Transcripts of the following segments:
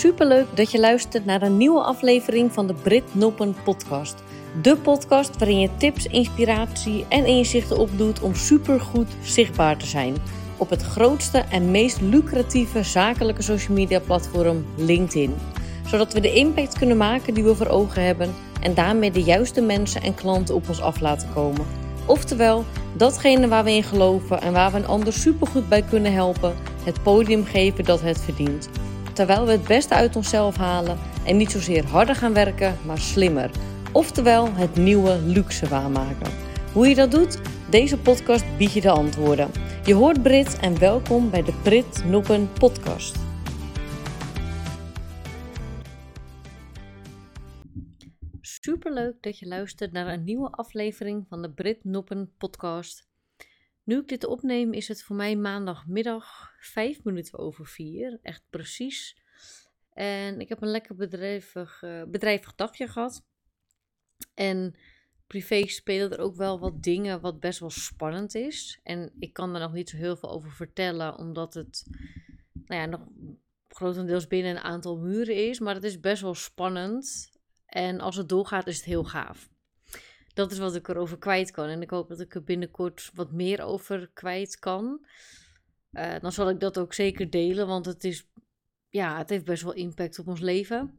Superleuk dat je luistert naar een nieuwe aflevering van de Brit Noppen podcast. De podcast waarin je tips, inspiratie en inzichten opdoet om supergoed zichtbaar te zijn op het grootste en meest lucratieve zakelijke social media platform LinkedIn. Zodat we de impact kunnen maken die we voor ogen hebben en daarmee de juiste mensen en klanten op ons af laten komen. Oftewel, datgene waar we in geloven en waar we een ander supergoed bij kunnen helpen, het podium geven dat het verdient. Terwijl we het beste uit onszelf halen en niet zozeer harder gaan werken, maar slimmer. Oftewel, het nieuwe luxe waarmaken. Hoe je dat doet? Deze podcast biedt je de antwoorden. Je hoort Brit en welkom bij de Brit Noppen podcast. Superleuk dat je luistert naar een nieuwe aflevering van de Brit Noppen podcast. Nu ik dit opneem is het voor mij maandagmiddag vijf minuten over vier. Echt precies. En ik heb een lekker bedrijvig, uh, bedrijvig dagje gehad. En privé spelen er ook wel wat dingen wat best wel spannend is. En ik kan er nog niet zo heel veel over vertellen, omdat het nou ja, nog grotendeels binnen een aantal muren is. Maar het is best wel spannend. En als het doorgaat, is het heel gaaf. Dat is wat ik erover kwijt kan. En ik hoop dat ik er binnenkort wat meer over kwijt kan. Uh, dan zal ik dat ook zeker delen, want het is, ja, het heeft best wel impact op ons leven.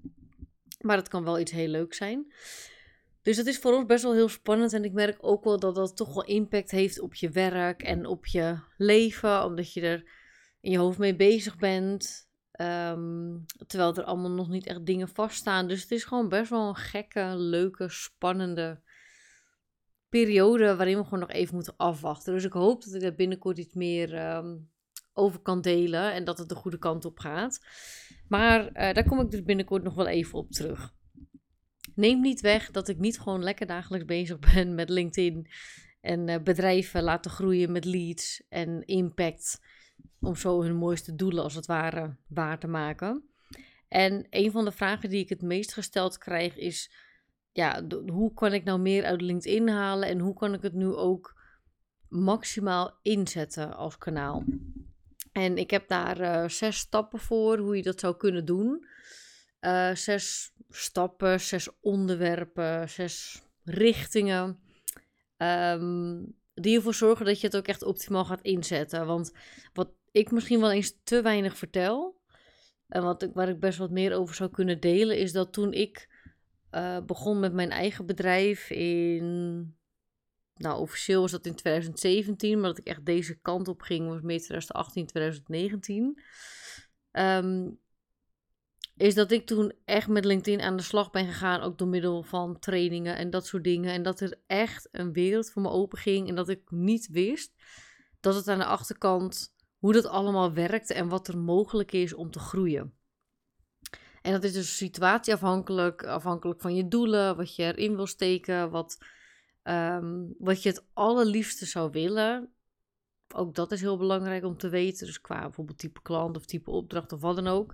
Maar het kan wel iets heel leuks zijn. Dus het is voor ons best wel heel spannend. En ik merk ook wel dat dat toch wel impact heeft op je werk en op je leven. Omdat je er in je hoofd mee bezig bent. Um, terwijl er allemaal nog niet echt dingen vaststaan. Dus het is gewoon best wel een gekke, leuke, spannende periode waarin we gewoon nog even moeten afwachten. Dus ik hoop dat ik daar binnenkort iets meer ehm, over kan delen en dat het de goede kant op gaat. Maar uh, daar kom ik dus binnenkort nog wel even op terug. Neem niet weg dat ik niet gewoon lekker dagelijks bezig ben met LinkedIn en uh, bedrijven laten groeien met leads en impact. Om zo hun mooiste doelen als het ware waar te maken. En een van de vragen die ik het meest gesteld krijg is: ja, hoe kan ik nou meer uit LinkedIn halen en hoe kan ik het nu ook maximaal inzetten als kanaal? En ik heb daar uh, zes stappen voor hoe je dat zou kunnen doen. Uh, zes stappen, zes onderwerpen, zes richtingen. Um, die ervoor zorgen dat je het ook echt optimaal gaat inzetten. Want wat ik misschien wel eens te weinig vertel. En wat ik, waar ik best wat meer over zou kunnen delen, is dat toen ik uh, begon met mijn eigen bedrijf in. Nou, officieel was dat in 2017, maar dat ik echt deze kant op ging was meer 2018, 2019. Um, is dat ik toen echt met LinkedIn aan de slag ben gegaan, ook door middel van trainingen en dat soort dingen. En dat er echt een wereld voor me open ging en dat ik niet wist dat het aan de achterkant, hoe dat allemaal werkt en wat er mogelijk is om te groeien. En dat is dus situatieafhankelijk, afhankelijk van je doelen, wat je erin wil steken, wat, um, wat je het allerliefste zou willen. Ook dat is heel belangrijk om te weten. Dus qua bijvoorbeeld type klant of type opdracht of wat dan ook.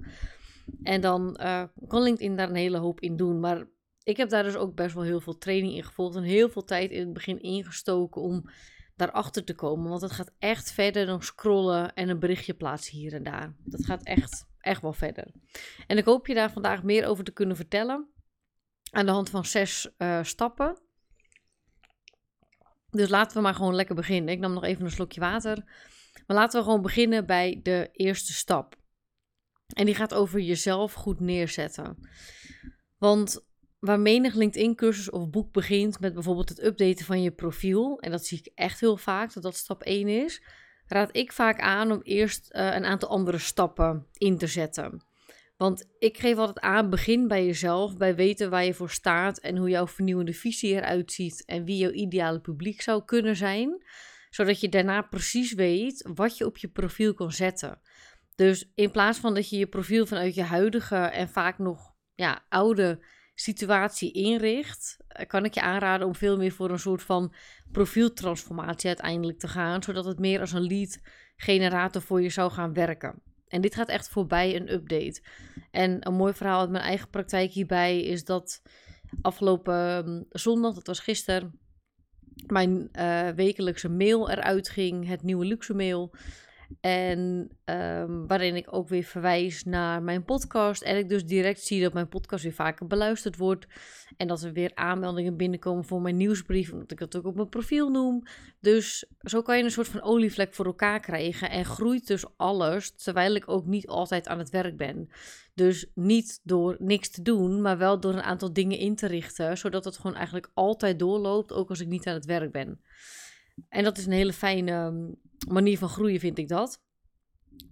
En dan uh, kan LinkedIn daar een hele hoop in doen. Maar ik heb daar dus ook best wel heel veel training in gevolgd. En heel veel tijd in het begin ingestoken om daarachter te komen. Want het gaat echt verder dan scrollen en een berichtje plaatsen hier en daar. Dat gaat echt echt wel verder. En ik hoop je daar vandaag meer over te kunnen vertellen. Aan de hand van zes uh, stappen. Dus laten we maar gewoon lekker beginnen. Ik nam nog even een slokje water. Maar laten we gewoon beginnen bij de eerste stap. En die gaat over jezelf goed neerzetten. Want waar menig LinkedIn-cursus of boek begint met bijvoorbeeld het updaten van je profiel, en dat zie ik echt heel vaak, dat dat stap 1 is, raad ik vaak aan om eerst uh, een aantal andere stappen in te zetten. Want ik geef altijd aan, begin bij jezelf, bij weten waar je voor staat en hoe jouw vernieuwende visie eruit ziet en wie jouw ideale publiek zou kunnen zijn, zodat je daarna precies weet wat je op je profiel kan zetten. Dus in plaats van dat je je profiel vanuit je huidige en vaak nog ja, oude situatie inricht, eh, kan ik je aanraden om veel meer voor een soort van profieltransformatie uiteindelijk te gaan, zodat het meer als een lead generator voor je zou gaan werken. En dit gaat echt voorbij een update. En een mooi verhaal uit mijn eigen praktijk hierbij is dat afgelopen ehm, zondag, dat was gisteren, mijn uh, wekelijkse mail eruit ging, het nieuwe luxe mail. En ehm, waarin ik ook weer verwijs naar mijn podcast. En ik dus direct zie dat mijn podcast weer vaker beluisterd wordt. En dat er weer aanmeldingen binnenkomen voor mijn nieuwsbrief. Omdat ik dat ook op mijn profiel noem. Dus zo kan je een soort van olievlek voor elkaar krijgen. En groeit dus alles. Terwijl ik ook niet altijd aan het werk ben. Dus niet door niks te doen, maar wel door een aantal dingen in te richten. Zodat het gewoon eigenlijk altijd doorloopt. Ook als ik niet aan het werk ben. En dat is een hele fijne ehm, manier van groeien, vind ik dat.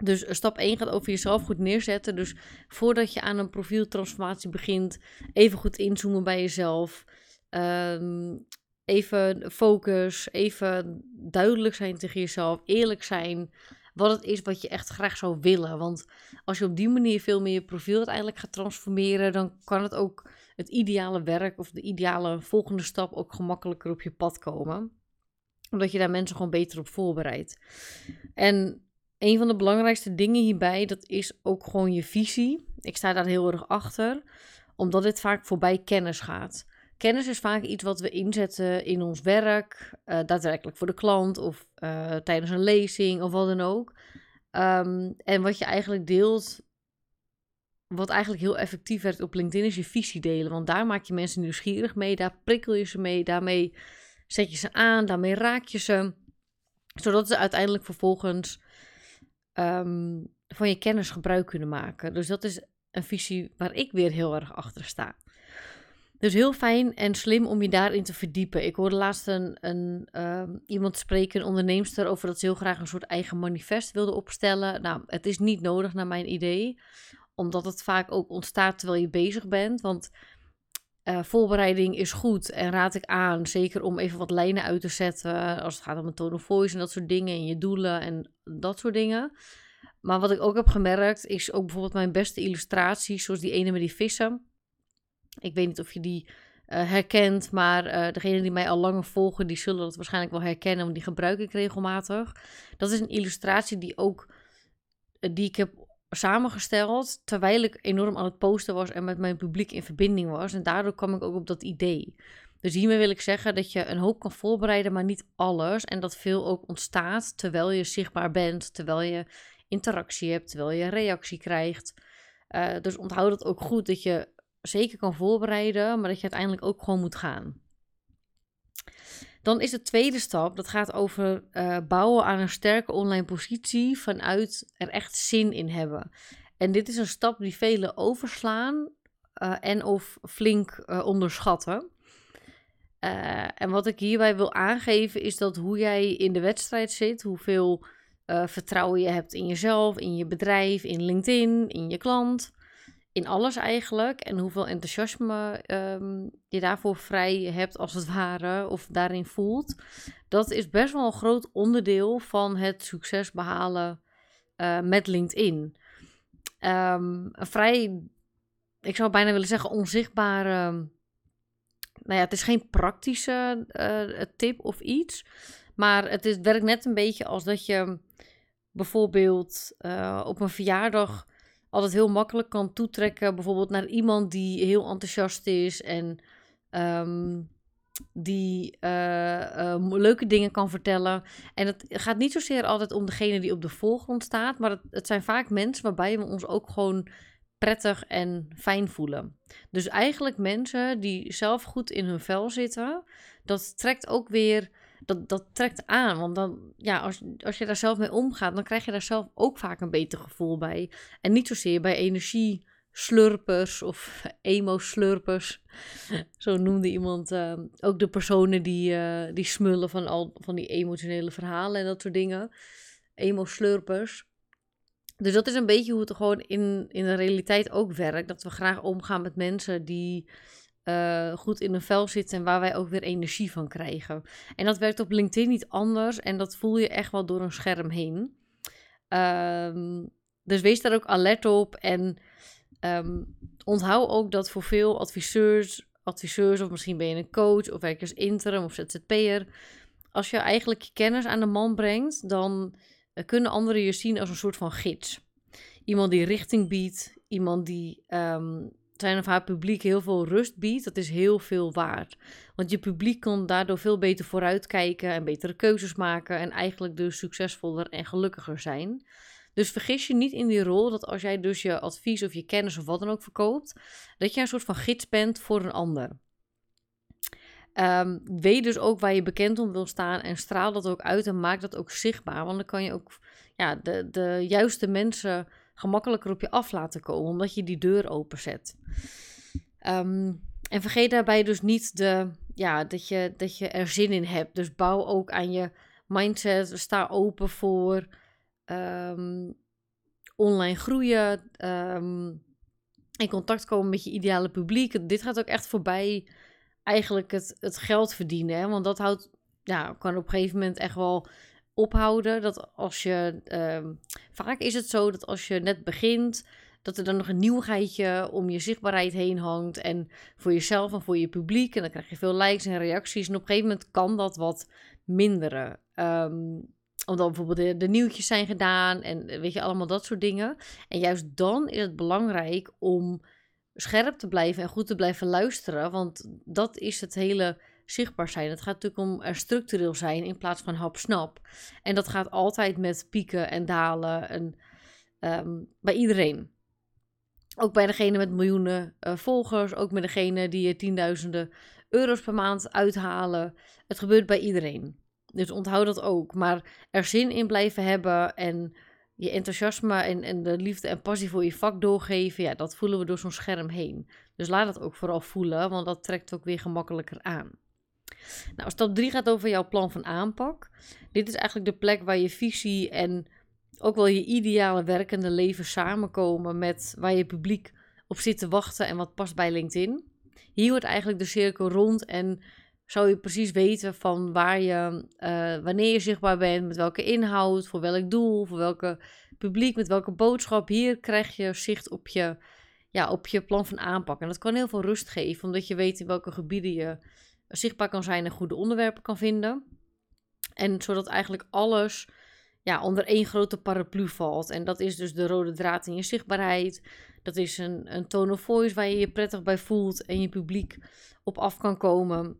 Dus stap 1 gaat over jezelf goed neerzetten. Dus voordat je aan een profieltransformatie begint, even goed inzoomen bij jezelf. Ehm, even focus, even duidelijk zijn tegen jezelf, eerlijk zijn wat het is wat je echt graag zou willen. Want als je op die manier veel meer je profiel uiteindelijk gaat transformeren, dan kan het ook het ideale werk of de ideale volgende stap ook gemakkelijker op je pad komen omdat je daar mensen gewoon beter op voorbereidt. En een van de belangrijkste dingen hierbij, dat is ook gewoon je visie. Ik sta daar heel erg achter, omdat dit vaak voorbij kennis gaat. Kennis is vaak iets wat we inzetten in ons werk, uh, daadwerkelijk voor de klant of uh, tijdens een lezing of wat dan ook. Um, en wat je eigenlijk deelt, wat eigenlijk heel effectief werkt op LinkedIn, is je visie delen. Want daar maak je mensen nieuwsgierig mee, daar prikkel je ze mee, daarmee zet je ze aan, daarmee raak je ze, zodat ze uiteindelijk vervolgens um, van je kennis gebruik kunnen maken. Dus dat is een visie waar ik weer heel erg achter sta. Dus heel fijn en slim om je daarin te verdiepen. Ik hoorde laatst een, een um, iemand spreken, een onderneemster, over dat ze heel graag een soort eigen manifest wilde opstellen. Nou, het is niet nodig naar mijn idee, omdat het vaak ook ontstaat terwijl je bezig bent. Want uh, voorbereiding is goed en raad ik aan. Zeker om even wat lijnen uit te zetten. Als het gaat om een tone of voice en dat soort dingen. En je doelen en dat soort dingen. Maar wat ik ook heb gemerkt is ook bijvoorbeeld mijn beste illustraties. Zoals die ene met die vissen. Ik weet niet of je die uh, herkent. Maar uh, degenen die mij al langer volgen, die zullen dat waarschijnlijk wel herkennen. Want die gebruik ik regelmatig. Dat is een illustratie die ook... Die ik heb samengesteld terwijl ik enorm aan het posten was en met mijn publiek in verbinding was. En daardoor kwam ik ook op dat idee. Dus hiermee wil ik zeggen dat je een hoop kan voorbereiden, maar niet alles. En dat veel ook ontstaat terwijl je zichtbaar bent, terwijl je interactie hebt, terwijl je reactie krijgt. Uh, dus onthoud het ook goed dat je zeker kan voorbereiden, maar dat je uiteindelijk ook gewoon moet gaan. Dan is de tweede stap, dat gaat over uh, bouwen aan een sterke online positie vanuit er echt zin in hebben. En dit is een stap die velen overslaan uh, en of flink uh, onderschatten. en wat ik hierbij wil aangeven is dat hoe jij in de wedstrijd zit, hoeveel vertrouwen je hebt in jezelf, in je bedrijf, in LinkedIn, in je klant, in alles eigenlijk. En hoeveel enthousiasme um, je daarvoor vrij hebt, als het ware, of daarin voelt. Dat is best wel een groot onderdeel van het succes behalen uh, met LinkedIn. Um, een vrij, ik zou bijna willen zeggen, onzichtbare. Nou ja, het is geen praktische uh, tip of iets. Maar het is, werkt net een beetje als dat je bijvoorbeeld uh, op een verjaardag altijd heel makkelijk kan toetrekken. Bijvoorbeeld naar iemand die heel enthousiast is en um, die uh, uh, leuke dingen kan vertellen. En het gaat niet zozeer altijd om degene die op de voorgrond staat, maar het, het zijn vaak mensen waarbij we ons ook gewoon prettig en fijn voelen. Dus eigenlijk mensen die zelf goed in hun vel zitten, dat trekt ook weer dat, dat trekt aan. Want dan, ja, als, als je daar zelf mee omgaat, dan krijg je daar zelf ook vaak een beter gevoel bij. En niet zozeer bij energie slurpers of emo-slurpers. Zo noemde iemand uh, ook de personen die, uh, die smullen van al van die emotionele verhalen en dat soort dingen. Emo-slurpers. Dus dat is een beetje hoe het gewoon in, in de realiteit ook werkt. Dat we graag omgaan met mensen die uh, goed in een vel zitten en waar wij ook weer energie van krijgen. En dat werkt op LinkedIn niet anders en dat voel je echt wel door een scherm heen. Um, dus wees daar ook alert op en um, onthoud ook dat voor veel adviseurs, adviseurs of misschien ben je een coach of werk als interim of ZZP'er, als je eigenlijk je kennis aan de man brengt, dan uh, kunnen anderen je zien als een soort van gids. Iemand die richting biedt, iemand die um, zijn of haar publiek heel veel rust biedt, dat is heel veel waard. Want je publiek kan daardoor veel beter vooruitkijken en betere keuzes maken en eigenlijk dus succesvoller en gelukkiger zijn. Dus vergis je niet in die rol dat als jij dus je advies of je kennis of wat dan ook verkoopt, dat je een soort van gids bent voor een ander. Um, weet dus ook waar je bekend om wil staan en straal dat ook uit en maak dat ook zichtbaar. Want dan kan je ook ja, de, de juiste mensen gemakkelijker op je af laten komen, omdat je die deur openzet. Um, en vergeet daarbij dus niet de, ja, dat, je, dat je er zin in hebt. Dus bouw ook aan je mindset. Sta open voor um, online groeien. Um, in contact komen met je ideale publiek. Dit gaat ook echt voorbij eigenlijk het, het geld verdienen. Want dat houdt, ja, kan op een gegeven moment echt wel ophouden. Dat als je, uh, vaak is het zo dat als je net begint, dat er dan nog een nieuwigheidje om je zichtbaarheid heen hangt. En voor jezelf en voor je publiek. En dan krijg je veel likes en reacties. En op een gegeven moment kan dat wat minderen. Um, omdat bijvoorbeeld de, de, nieuwtjes zijn gedaan en weet je, allemaal dat soort dingen. En juist dan is het belangrijk om scherp te blijven en goed te blijven luisteren. Want dat is het hele zichtbaar zijn. Het gaat natuurlijk om er structureel zijn in plaats van hap-snap. En dat gaat altijd met pieken en dalen en, ehm, bij iedereen. Ook bij degene met miljoenen uh, volgers, ook met degene die je tienduizenden euro's per maand uithalen. Het gebeurt bij iedereen. Dus onthoud dat ook. Maar er zin in blijven hebben en je enthousiasme en, en de liefde en passie voor je vak doorgeven, ja, dat voelen we door zo'n scherm heen. Dus laat het ook vooral voelen, want dat trekt ook weer gemakkelijker aan. Nou, stap 3 gaat over jouw plan van aanpak. Dit is eigenlijk de plek waar je visie en ook wel je ideale werkende leven samenkomen met waar je publiek op zit te wachten en wat past bij LinkedIn. Hier wordt eigenlijk de cirkel rond en zou je precies weten van waar je, uh, wanneer je zichtbaar bent, met welke inhoud, voor welk doel, voor welke publiek, met welke boodschap. Hier krijg je zicht op je, ja, op je plan van aanpak. En dat kan heel veel rust geven, omdat je weet in welke gebieden je zichtbaar kan zijn en goede onderwerpen kan vinden. En zodat eigenlijk alles ja, onder één grote paraplu valt. En dat is dus de rode draad in je zichtbaarheid. Dat is een, een tone of voice waar je je prettig bij voelt en je publiek op af kan komen.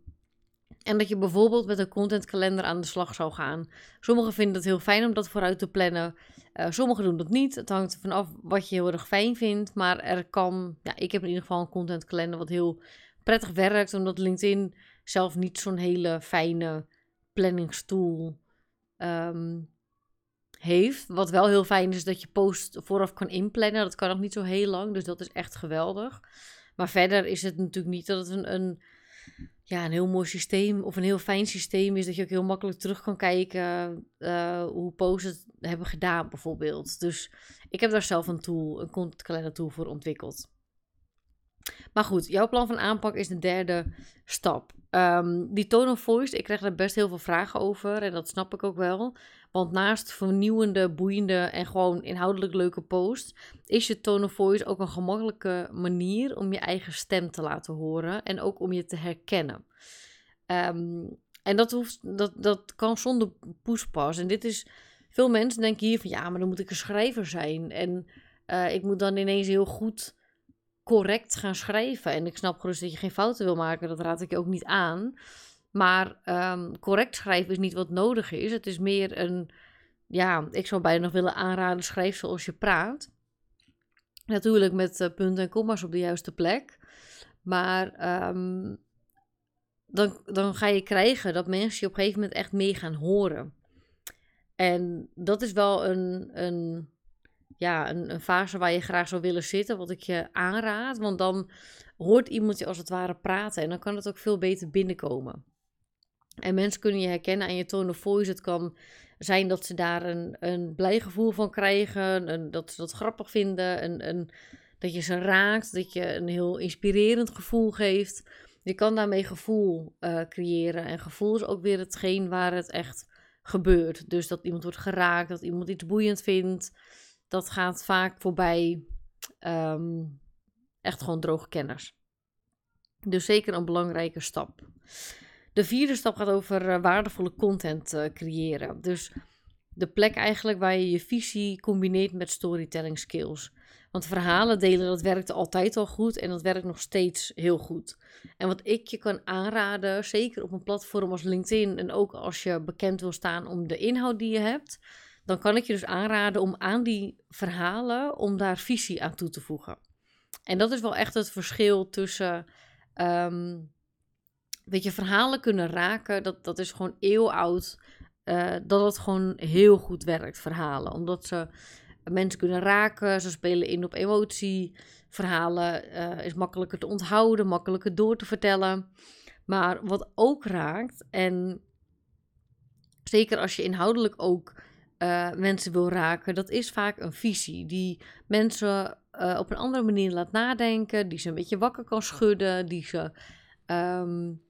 En dat je bijvoorbeeld met een contentkalender aan de slag zou gaan. Sommigen vinden het heel fijn om dat vooruit te plannen. Uh, sommigen doen dat niet. Het hangt ervan af wat je heel erg fijn vindt. Maar er kan, ja, ik heb in ieder geval een contentkalender wat heel prettig werkt. Omdat LinkedIn zelf niet zo'n hele fijne planningstool um, heeft. Wat wel heel fijn is, dat je post vooraf kan inplannen. Dat kan nog niet zo heel lang, dus dat is echt geweldig. Maar verder is het natuurlijk niet dat het een, een ja, een heel mooi systeem of een heel fijn systeem is. Dat je ook heel makkelijk terug kan kijken uh, hoe posts het hebben gedaan, bijvoorbeeld. Dus ik heb daar zelf een tool, een content calendar tool voor ontwikkeld. Maar goed, jouw plan van aanpak is de derde stap. Um, die tone of voice, ik krijg daar best heel veel vragen over en dat snap ik ook wel. Want naast vernieuwende, boeiende en gewoon inhoudelijk leuke posts, is je tone of voice ook een gemakkelijke manier om je eigen stem te laten horen en ook om je te herkennen. Um, en dat, hoeft, dat, dat kan zonder poespas. En dit is, veel mensen denken hier van ja, maar dan moet ik een schrijver zijn. En uh, ik moet dan ineens heel goed correct gaan schrijven. En ik snap gerust dat je geen fouten wil maken, dat raad ik je ook niet aan. Maar um, correct schrijven is niet wat nodig is. Het is meer een, ja, ik zou bijna nog willen aanraden, schrijf zoals je praat. Natuurlijk met uh, punten en komma's op de juiste plek. Maar um, dan, dan ga je krijgen dat mensen je op een gegeven moment echt mee gaan horen. En dat is wel een, een ja, een, fase waar je graag zou willen zitten, wat ik je aanraad. Want dan hoort iemand je als het ware praten en dan kan het ook veel beter binnenkomen. En mensen kunnen je herkennen aan je tone of voice. Het kan zijn dat ze daar een, een blij gevoel van krijgen, dat ze dat grappig vinden, een, een, dat je ze raakt, dat je een heel inspirerend gevoel geeft. Je kan daarmee gevoel uh, creëren. En gevoel is ook weer hetgeen waar het echt gebeurt. Dus dat iemand wordt geraakt, dat iemand iets boeiend vindt dat gaat vaak voorbij um, echt gewoon droge kenners. Dus zeker een belangrijke stap. De vierde stap gaat over uh, waardevolle content uh, creëren. Dus de plek eigenlijk waar je je visie combineert met storytelling skills. Want verhalen delen, dat werkte altijd al goed en dat werkt nog steeds heel goed. En wat ik je kan aanraden, zeker op een platform als LinkedIn en ook als je bekend wil staan om de inhoud die je hebt, dan kan ik je dus aanraden om aan die verhalen, om daar visie aan toe te voegen. En dat is wel echt het verschil tussen, um, weet je, verhalen kunnen raken, dat, dat is gewoon eeuwoud, uh, dat het gewoon heel goed werkt, verhalen. Omdat ze mensen kunnen raken, ze spelen in op emotie, verhalen uh, is makkelijker te onthouden, makkelijker door te vertellen. Maar wat ook raakt, en zeker als je inhoudelijk ook uh, mensen wil raken, dat is vaak een visie die mensen uh, op een andere manier laat nadenken, die ze een beetje wakker kan schudden, die ze um,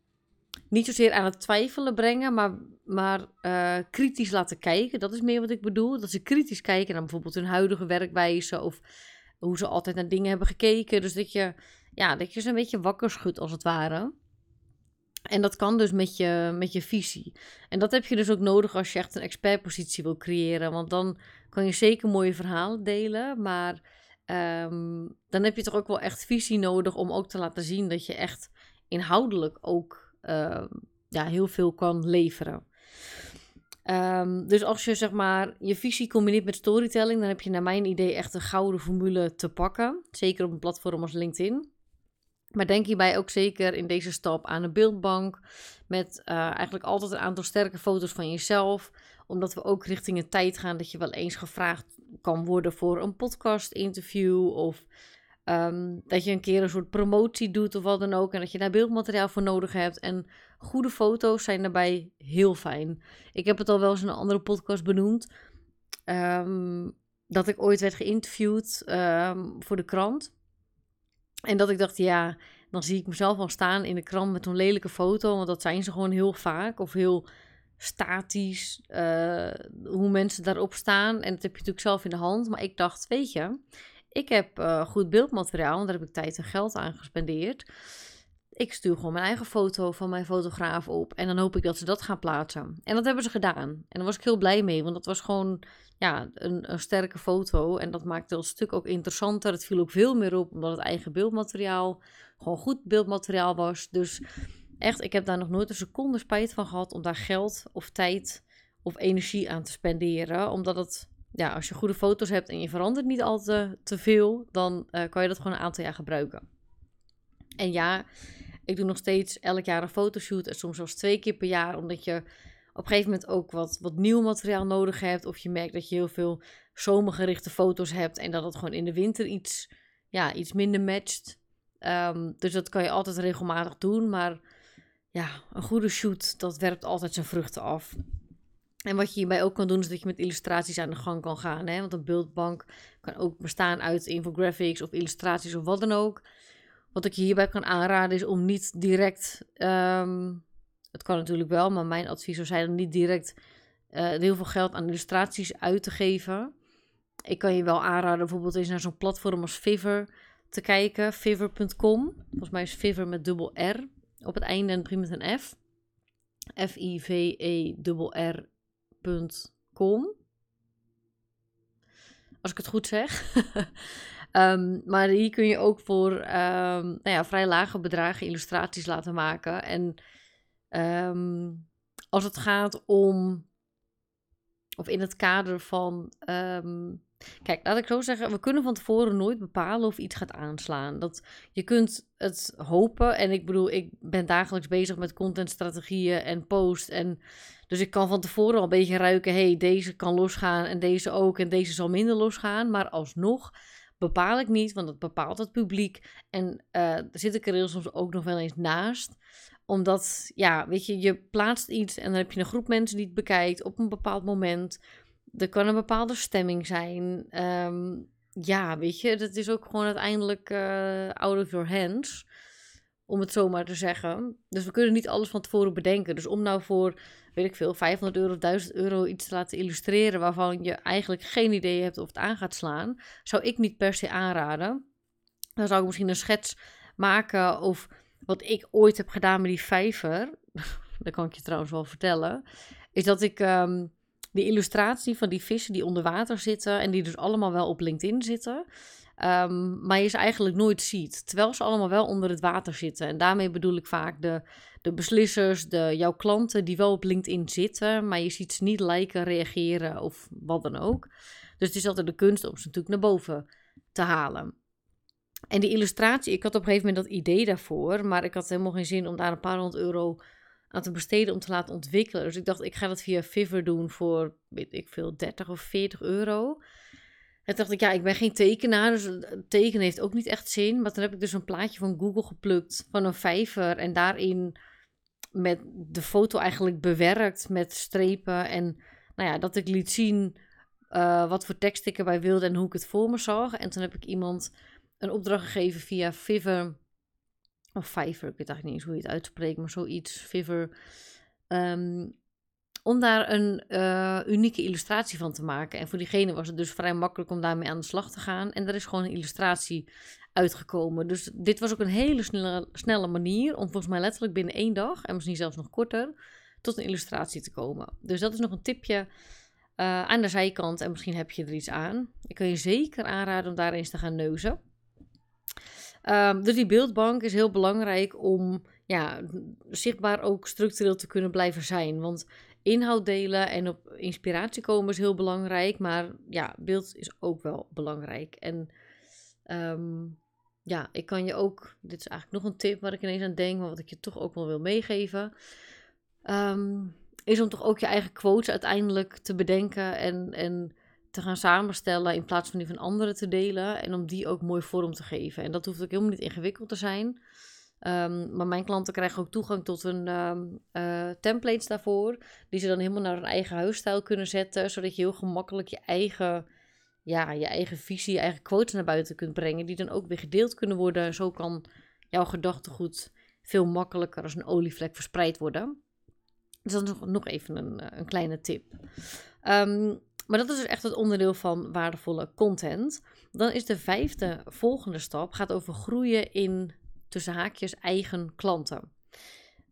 niet zozeer aan het twijfelen brengen, maar, maar uh, kritisch laten kijken. Dat is meer wat ik bedoel. Dat ze kritisch kijken naar bijvoorbeeld hun huidige werkwijze of hoe ze altijd naar dingen hebben gekeken. Dus dat je, ja, dat je ze een beetje wakker schudt als het ware. En dat kan dus met je, met je visie. En dat heb je dus ook nodig als je echt een expertpositie wil creëren. Want dan kan je zeker mooie verhalen delen. Maar um, dan heb je toch ook wel echt visie nodig om ook te laten zien dat je echt inhoudelijk ook uh, ja, heel veel kan leveren. Um, dus als je zeg maar je visie combineert met storytelling, dan heb je naar mijn idee echt een gouden formule te pakken. Zeker op een platform als LinkedIn. Maar denk hierbij ook zeker in deze stap aan een beeldbank. Met uh, eigenlijk altijd een aantal sterke foto's van jezelf. Omdat we ook richting een tijd gaan dat je wel eens gevraagd kan worden voor een podcast-interview. Of um, dat je een keer een soort promotie doet of wat dan ook. En dat je daar beeldmateriaal voor nodig hebt. En goede foto's zijn daarbij heel fijn. Ik heb het al wel eens in een andere podcast benoemd. Um, dat ik ooit werd geïnterviewd um, voor de krant. En dat ik dacht, ja, dan zie ik mezelf al staan in de krant met zo'n lelijke foto. Want dat zijn ze gewoon heel vaak. Of heel statisch, uh, hoe mensen daarop staan. En dat heb je natuurlijk zelf in de hand. Maar ik dacht, weet je, ik heb uh, goed beeldmateriaal. Want daar heb ik tijd en geld aan gespendeerd. Ik stuur gewoon mijn eigen foto van mijn fotograaf op. En dan hoop ik dat ze dat gaan plaatsen. En dat hebben ze gedaan. En daar was ik heel blij mee. Want dat was gewoon ja, een, een sterke foto. En dat maakte het stuk ook interessanter. Het viel ook veel meer op. Omdat het eigen beeldmateriaal gewoon goed beeldmateriaal was. Dus echt, ik heb daar nog nooit een seconde spijt van gehad. Om daar geld of tijd of energie aan te spenderen. Omdat het ja, als je goede foto's hebt en je verandert niet al te, veel, dan uh, kan je dat gewoon een aantal jaar gebruiken. En ja, ik doe nog steeds elk jaar een fotoshoot en soms zelfs twee keer per jaar, omdat je op een gegeven moment ook wat, wat nieuw materiaal nodig hebt. Of je merkt dat je heel veel zomergerichte foto's hebt en dat het gewoon in de winter iets, ja, iets minder matcht. Um, dus dat kan je altijd regelmatig doen, maar ja, een goede shoot, dat werpt altijd zijn vruchten af. En wat je hierbij ook kan doen, is dat je met illustraties aan de gang kan gaan. Hè? Want een beeldbank kan ook bestaan uit infographics of illustraties of wat dan ook. Wat ik je hierbij kan aanraden is om niet direct, um, het kan natuurlijk wel, maar mijn advies zou zijn om niet direct uh, heel veel geld aan illustraties uit te geven. Ik kan je wel aanraden bijvoorbeeld eens naar zo'n platform als Fiverr te kijken, fiverr.com. Volgens mij is Fiverr met dubbel R op het einde en begint met een F. F-I-V-E-R-R Com. Als ik het goed zeg. um, maar hier kun je ook voor um, nou ja, vrij lage bedragen illustraties laten maken. En um, als het gaat om, of in het kader van Kijk, laat ik zo zeggen, we kunnen van tevoren nooit bepalen of iets gaat aanslaan. Dat, je kunt het hopen. En ik bedoel, ik ben dagelijks bezig met contentstrategieën en post. En dus ik kan van tevoren al een beetje ruiken, hey, deze kan losgaan en deze ook. En deze zal minder losgaan. Maar alsnog bepaal ik niet, want dat bepaalt het publiek. En uh, zit ik er soms ook nog wel eens naast omdat, ja, weet je, je plaatst iets en dan heb je een groep mensen die het bekijkt op een bepaald moment er kan een bepaalde stemming zijn. Ehm, ja, weet je, dat is ook gewoon uiteindelijk uh, out of your hands. Om het zo maar te zeggen. Dus we kunnen niet alles van tevoren bedenken. Dus om nou voor, weet ik veel, 500 euro of 1000 euro iets te laten illustreren. waarvan je eigenlijk geen idee hebt of het aan gaat slaan. zou ik niet per se aanraden. Dan zou ik misschien een schets maken. Of wat ik ooit heb gedaan met die vijver. dat kan ik je trouwens wel vertellen. Is dat ik. Um, die illustratie van die vissen die onder water zitten en die dus allemaal wel op LinkedIn zitten, um, maar je ze eigenlijk nooit ziet, terwijl ze allemaal wel onder het water zitten. En daarmee bedoel ik vaak de, de beslissers, de, jouw klanten die wel op LinkedIn zitten, maar je ziet ze niet liken, reageren of wat dan ook. Dus het is altijd de kunst om ze natuurlijk naar boven te halen. En die illustratie, ik had op een gegeven moment dat idee daarvoor, maar ik had helemaal geen zin om daar een paar honderd euro aan te besteden om te laten ontwikkelen. Dus ik dacht, ik ga dat via Fiverr doen voor, weet ik veel, 30 of 40 euro. En dacht ik, ja, ik ben geen tekenaar, dus tekenen heeft ook niet echt zin. Maar toen heb ik dus een plaatje van Google geplukt van een vijver en daarin met de foto eigenlijk bewerkt met strepen. En nou ja, dat ik liet zien uh, wat voor tekst ik erbij wilde en hoe ik het voor me zag. En toen heb ik iemand een opdracht gegeven via Fiverr. Of Fiverr, ik weet eigenlijk niet eens hoe je het uitspreekt, maar zoiets. Fiverr. Um, om daar een uh, unieke illustratie van te maken. En voor diegene was het dus vrij makkelijk om daarmee aan de slag te gaan. En er is gewoon een illustratie uitgekomen. Dus dit was ook een hele snelle, snelle manier om volgens mij letterlijk binnen één dag, en misschien zelfs nog korter, tot een illustratie te komen. Dus dat is nog een tipje uh, aan de zijkant en misschien heb je er iets aan. Ik kan je zeker aanraden om daar eens te gaan neuzen. Um, dus die beeldbank is heel belangrijk om ja, zichtbaar ook structureel te kunnen blijven zijn. Want inhoud delen en op inspiratie komen is heel belangrijk. Maar ja, beeld is ook wel belangrijk. En um, ja, ik kan je ook. Dit is eigenlijk nog een tip waar ik ineens aan denk, maar wat ik je toch ook wel wil meegeven. Um, is om toch ook je eigen quotes uiteindelijk te bedenken en, en te gaan samenstellen in plaats van die van anderen te delen. En om die ook mooi vorm te geven. En dat hoeft ook helemaal niet ingewikkeld te zijn. Um, maar mijn klanten krijgen ook toegang tot hun um, templates daarvoor. Die ze dan helemaal naar hun eigen huisstijl kunnen zetten. Zodat je heel gemakkelijk je eigen, ja, je eigen visie, je eigen quotes naar buiten kunt brengen. Die dan ook weer gedeeld kunnen worden. Zo kan jouw gedachtegoed veel makkelijker als een olievlek verspreid worden. Dus dat is nog, even een, eh, een kleine tip. Um, maar dat is dus echt het onderdeel van waardevolle content. Dan is de vijfde volgende stap gaat over groeien in tussen haakjes eigen klanten.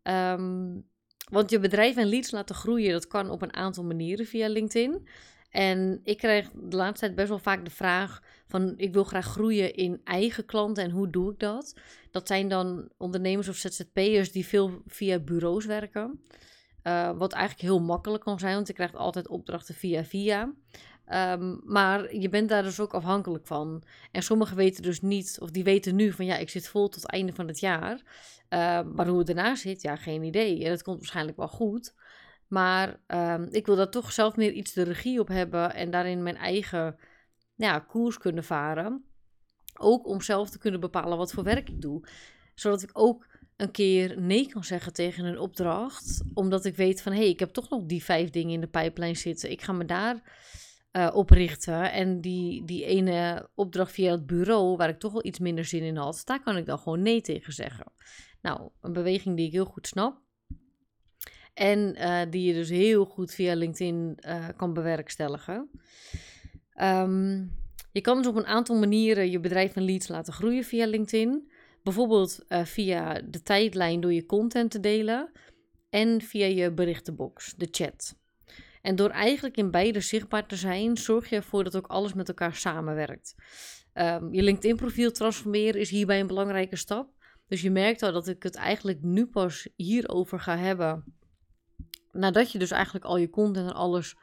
Um, want je bedrijf en leads laten groeien, dat kan op een aantal manieren via LinkedIn. En ik krijg de laatste tijd best wel vaak de vraag van ik wil graag groeien in eigen klanten en hoe doe ik dat? Dat zijn dan ondernemers of ZZP'ers die veel via bureaus werken. Uh, wat eigenlijk heel makkelijk kan zijn, want je krijgt altijd opdrachten via via. Um, maar je bent daar dus ook afhankelijk van. En sommigen weten dus niet, of die weten nu van ja, ik zit vol tot het einde van het jaar. Uh, maar hoe het daarna zit, ja, geen idee. En dat komt waarschijnlijk wel goed. Maar um, ik wil daar toch zelf meer iets de regie op hebben en daarin mijn eigen ja, koers kunnen varen. Ook om zelf te kunnen bepalen wat voor werk ik doe. Zodat ik ook een keer nee kan zeggen tegen een opdracht. Omdat ik weet van hé, hey, ik heb toch nog die vijf dingen in de pijplijn zitten. Ik ga me daar uh, op richten. En die, die ene opdracht via het bureau, waar ik toch wel iets minder zin in had, daar kan ik dan gewoon nee tegen zeggen. Nou, een beweging die ik heel goed snap. En uh, die je dus heel goed via LinkedIn uh, kan bewerkstelligen. Um, je kan dus op een aantal manieren je bedrijf en leads laten groeien via LinkedIn. Bijvoorbeeld via de tijdlijn door je content te delen en via je berichtenbox, de chat. En door eigenlijk in beide zichtbaar te zijn, zorg je ervoor dat ook alles met elkaar samenwerkt. Um, je LinkedIn-profiel transformeren is hierbij een belangrijke stap. Dus je merkt al dat ik het eigenlijk nu pas hierover ga hebben. Nadat je dus eigenlijk al je content en alles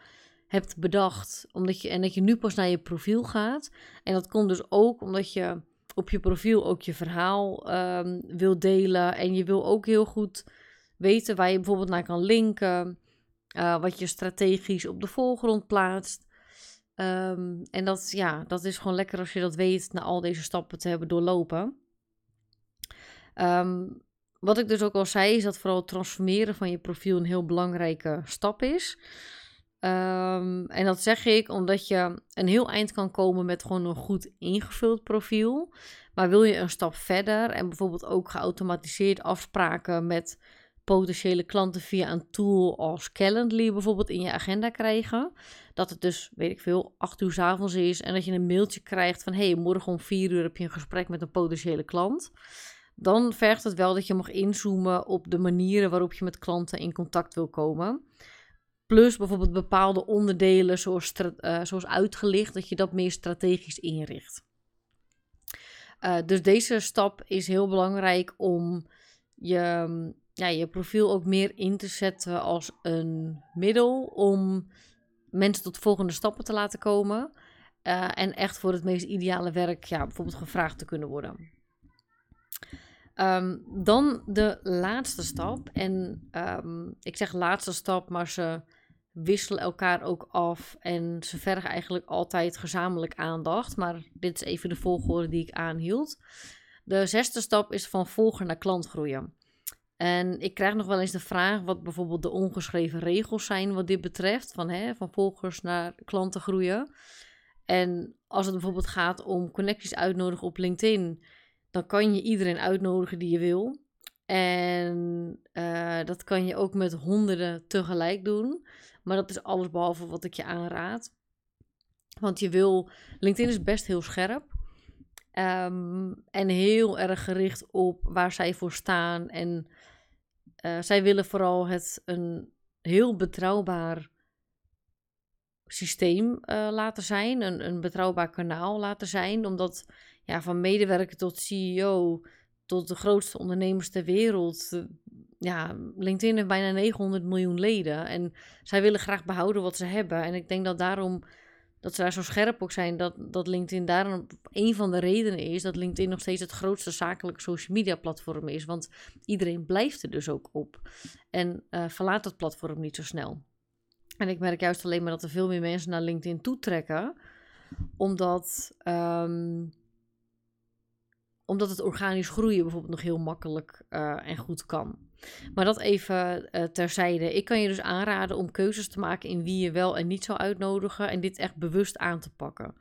hebt bedacht. Omdat je, en dat je nu pas naar je profiel gaat. En dat komt dus ook omdat je op je profiel ook je verhaal um, wil delen. En je wil ook heel goed weten waar je bijvoorbeeld naar kan linken. Uh, wat je strategisch op de voorgrond plaatst. Um, en dat, ja, dat is gewoon lekker als je dat weet na al deze stappen te hebben doorlopen. Um, wat ik dus ook al zei, is dat vooral het transformeren van je profiel een heel belangrijke stap is. Um, en dat zeg ik omdat je een heel eind kan komen met gewoon een goed ingevuld profiel. Maar wil je een stap verder en bijvoorbeeld ook geautomatiseerd afspraken met potentiële klanten via een tool als Calendly bijvoorbeeld in je agenda krijgen. Dat het dus, weet ik veel, 8 uur s avonds is en dat je een mailtje krijgt van hey, morgen om 4 uur heb je een gesprek met een potentiële klant. Dan vergt het wel dat je mag inzoomen op de manieren waarop je met klanten in contact wil komen. Plus bijvoorbeeld bepaalde onderdelen, zoals, uh, zoals uitgelicht, dat je dat meer strategisch inricht. Uh, dus deze stap is heel belangrijk om je, ja, je profiel ook meer in te zetten als een middel om mensen tot volgende stappen te laten komen. Uh, en echt voor het meest ideale werk ja, bijvoorbeeld gevraagd te kunnen worden. Um, dan de laatste stap. En um, ik zeg laatste stap, maar ze wisselen elkaar ook af. En ze vergen eigenlijk altijd gezamenlijk aandacht. Maar dit is even de volgorde die ik aanhield. De zesde stap is van volger naar klant groeien. En ik krijg nog wel eens de vraag wat bijvoorbeeld de ongeschreven regels zijn wat dit betreft. Van, hè, van volgers naar klanten groeien. En als het bijvoorbeeld gaat om connecties uitnodigen op LinkedIn, dan kan je iedereen uitnodigen die je wil. En uh, dat kan je ook met honderden tegelijk doen. Maar dat is alles behalve wat ik je aanraad. Want je wil. LinkedIn is best heel scherp. Um, en heel erg gericht op waar zij voor staan. En uh, zij willen vooral het een heel betrouwbaar systeem uh, laten zijn. Een, een betrouwbaar kanaal laten zijn. Omdat ja, van medewerker tot CEO tot de grootste ondernemers ter wereld. Ja, LinkedIn heeft bijna 900 miljoen leden. En zij willen graag behouden wat ze hebben. En ik denk dat daarom dat ze daar zo scherp ook zijn. Dat, dat LinkedIn daarom een van de redenen is dat LinkedIn nog steeds het grootste zakelijke social media platform is. Want iedereen blijft er dus ook op. En uh, verlaat dat platform niet zo snel. En ik merk juist alleen maar dat er veel meer mensen naar LinkedIn toetrekken. Omdat. Um, omdat het organisch groeien bijvoorbeeld nog heel makkelijk uh, en goed kan. Maar dat even uh, terzijde. Ik kan je dus aanraden om keuzes te maken in wie je wel en niet zou uitnodigen. En dit echt bewust aan te pakken.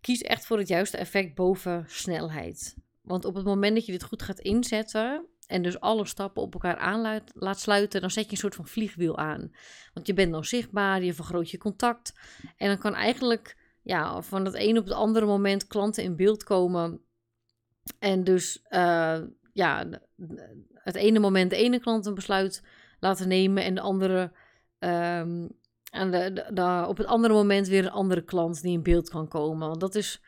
Kies echt voor het juiste effect boven snelheid. Want op het moment dat je dit goed gaat inzetten. En dus alle stappen op elkaar aan laat sluiten, dan zet je een soort van vliegwiel aan. Want je bent dan zichtbaar, je vergroot je contact. En dan kan eigenlijk ja, van het een op het andere moment klanten in beeld komen en dus uh, ja, het ene moment de ene klant een besluit laten nemen en de andere um, en de, op het andere moment weer een andere klant die in beeld kan komen. Want dat is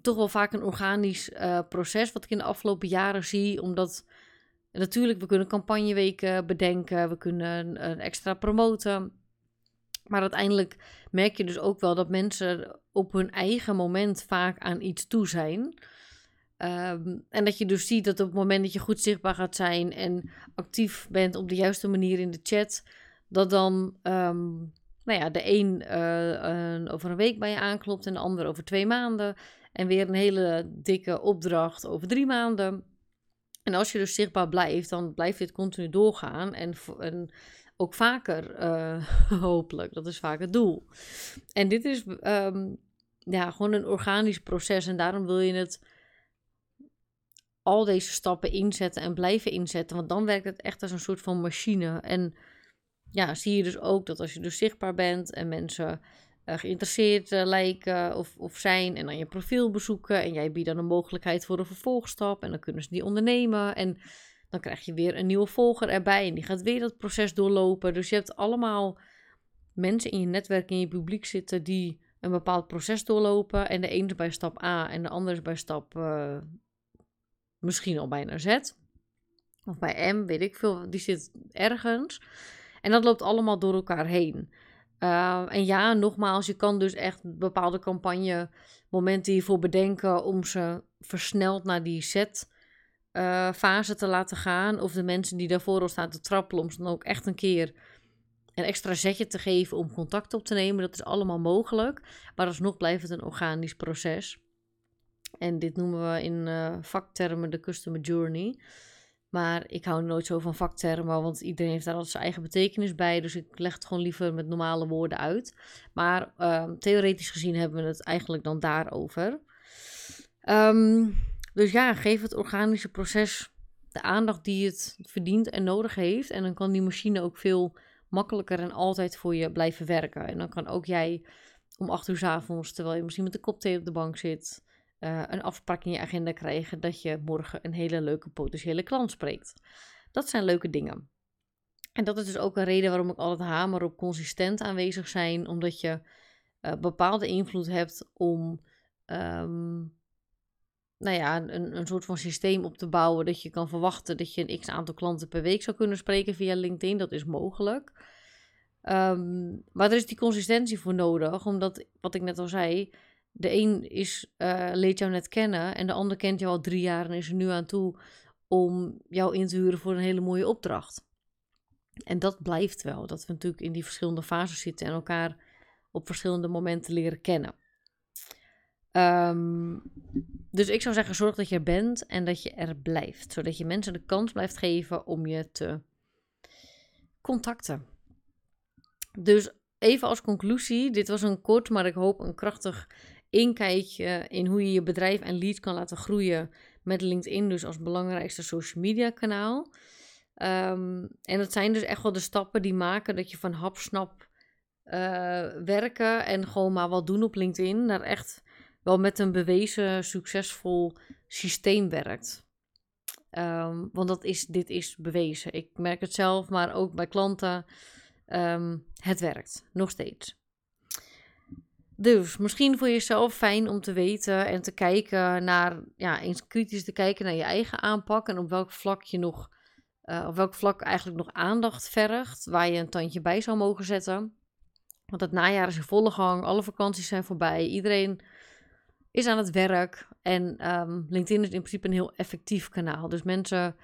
toch wel vaak een organisch uh, proces wat ik in de afgelopen jaren zie, omdat natuurlijk we kunnen campagneweken bedenken, we kunnen uh, extra promoten. Maar uiteindelijk merk je dus ook wel dat mensen op hun eigen moment vaak aan iets toe zijn. Um, en dat je dus ziet dat op het moment dat je goed zichtbaar gaat zijn en actief bent op de juiste manier in de chat, dat dan um, nou ja, de een uh, over een week bij je aanklopt en de ander over twee maanden. En weer een hele dikke opdracht over drie maanden. En als je dus zichtbaar blijft, dan blijft dit continu doorgaan. En, en ook vaker, uh, hopelijk. Dat is vaak het doel. En dit is um, ja, gewoon een organisch proces. En daarom wil je het al deze stappen inzetten en blijven inzetten. Want dan werkt het echt als een soort van machine. En ja, zie je dus ook dat als je dus zichtbaar bent en mensen uh, geïnteresseerd uh, lijken of, of zijn en dan je profiel bezoeken en jij biedt dan een mogelijkheid voor een vervolgstap en dan kunnen ze die ondernemen en dan krijg je weer een nieuwe volger erbij en die gaat weer dat proces doorlopen. Dus je hebt allemaal mensen in je netwerk, in je publiek zitten die een bepaald proces doorlopen en de ene is bij stap A en de andere is bij stap uh, misschien al bijna Z. Of bij M, weet ik veel. Die zit ergens. En dat loopt allemaal door elkaar heen. Uh, en ja, nogmaals, je kan dus echt bepaalde campagne momenten hiervoor bedenken om ze versneld naar die set uh, fase te laten gaan. Of de mensen die daarvoor al staan te trappelen, om ze dan ook echt een keer een extra zetje te geven om contact op te nemen. Dat is allemaal mogelijk. Maar alsnog blijft het een organisch proces. En dit noemen we in uh, vaktermen de customer journey. Maar ik hou nooit zo van vaktermen, want iedereen heeft daar altijd zijn eigen betekenis bij. Dus ik leg het gewoon liever met normale woorden uit. Maar uh, theoretisch gezien hebben we het eigenlijk dan daarover. Um, dus ja, geef het organische proces de aandacht die het verdient en nodig heeft. En dan kan die machine ook veel makkelijker en altijd voor je blijven werken. En dan kan ook jij om acht uur s avonds, terwijl je misschien met de kop thee op de bank zit, uh, een afspraak in je agenda krijgen dat je morgen een hele leuke potentiële klant spreekt. Dat zijn leuke dingen. En dat is dus ook een reden waarom ik altijd hamer op consistent aanwezig zijn, omdat je uh, bepaalde invloed hebt om ehm, nou ja, een, een soort van systeem op te bouwen dat je kan verwachten dat je een x aantal klanten per week zou kunnen spreken via LinkedIn. Dat is mogelijk. Ehm, maar er is die consistentie voor nodig, omdat, wat ik net al zei, de een is, uh, leert jou net kennen en de ander kent jou al drie jaar en is er nu aan toe om jou in te huren voor een hele mooie opdracht. En dat blijft wel, dat we natuurlijk in die verschillende fases zitten en elkaar op verschillende momenten leren kennen. Ehm, dus ik zou zeggen, zorg dat je er bent en dat je er blijft. Zodat je mensen de kans blijft geven om je te contacten. Dus even als conclusie, dit was een kort, maar ik hoop een krachtig inkijkje in hoe je je bedrijf en leads kan laten groeien met LinkedIn dus als belangrijkste social media kanaal. Ehm, en dat zijn dus echt wel de stappen die maken dat je van hapsnap uh, werken en gewoon maar wat doen op LinkedIn naar echt wel met een bewezen succesvol systeem werkt. Ehm, want dat is, dit is bewezen. Ik merk het zelf, maar ook bij klanten. Ehm, het werkt nog steeds. Dus misschien voor jezelf fijn om te weten en te kijken naar, ja, eens kritisch te kijken naar je eigen aanpak en op welk vlak je nog, uh, op welk vlak eigenlijk nog aandacht vergt, waar je een tandje bij zou mogen zetten. Want het najaar is in volle gang, alle vakanties zijn voorbij, iedereen is aan het werk. En um, LinkedIn is in principe een heel effectief kanaal. Dus mensen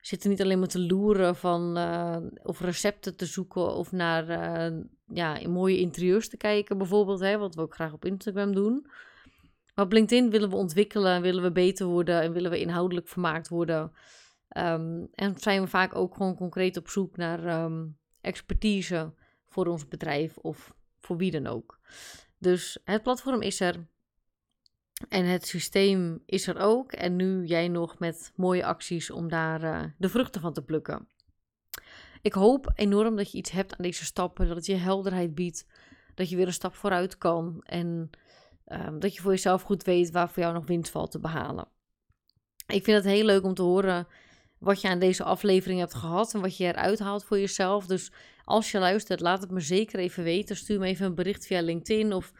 zitten niet alleen maar te loeren van uh, of recepten te zoeken of naar uh, ja, mooie interieurs te kijken, bijvoorbeeld, hè, wat we ook graag op Instagram doen. Maar op LinkedIn willen we ontwikkelen, willen we beter worden en willen we inhoudelijk vermaakt worden. Um, en zijn we vaak ook gewoon concreet op zoek naar um, expertise voor ons bedrijf of voor wie dan ook. Dus het platform is er. En het systeem is er ook. En nu jij nog met mooie acties om daar uh, de vruchten van te plukken. Ik hoop enorm dat je iets hebt aan deze stappen. Dat het je helderheid biedt. Dat je weer een stap vooruit kan. En uh, dat je voor jezelf goed weet waar voor jou nog winst valt te behalen. Ik vind het heel leuk om te horen wat je aan deze aflevering hebt gehad. En wat je eruit haalt voor jezelf. Dus als je luistert, laat het me zeker even weten. Stuur me even een bericht via LinkedIn of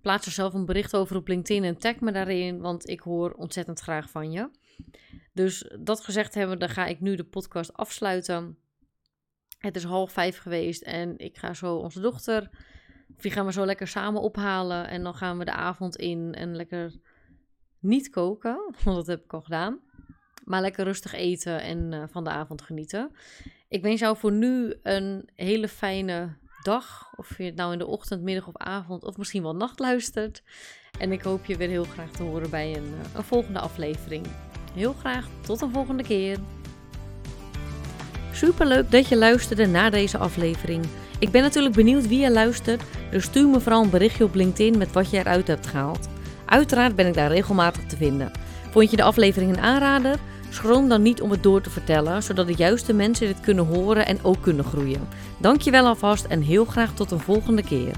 plaats er zelf een bericht over op LinkedIn en tag me daarin, want ik hoor ontzettend graag van je. Dus dat gezegd hebben, dan ga ik nu de podcast afsluiten. Het is half vijf geweest en ik ga zo onze dochter, die gaan we zo lekker samen ophalen. En dan gaan we de avond in en lekker niet koken, want dat heb ik al gedaan. Maar lekker rustig eten en uh, van de avond genieten. Ik wens jou voor nu een hele fijne dag. Of je het nou in de ochtend, middag of avond of misschien wel nacht luistert. En ik hoop je weer heel graag te horen bij een, eh, een volgende aflevering. Heel graag tot een volgende keer. Super leuk dat je luisterde naar deze aflevering. Ik ben natuurlijk benieuwd wie je luistert, dus stuur me vooral een berichtje op LinkedIn met wat je eruit hebt gehaald. Uiteraard ben ik daar regelmatig te vinden. Vond je de aflevering een aanrader? Schroom dan niet om het door te vertellen, zodat de juiste mensen dit kunnen horen en ook kunnen groeien. Dankjewel alvast en heel graag tot een volgende keer.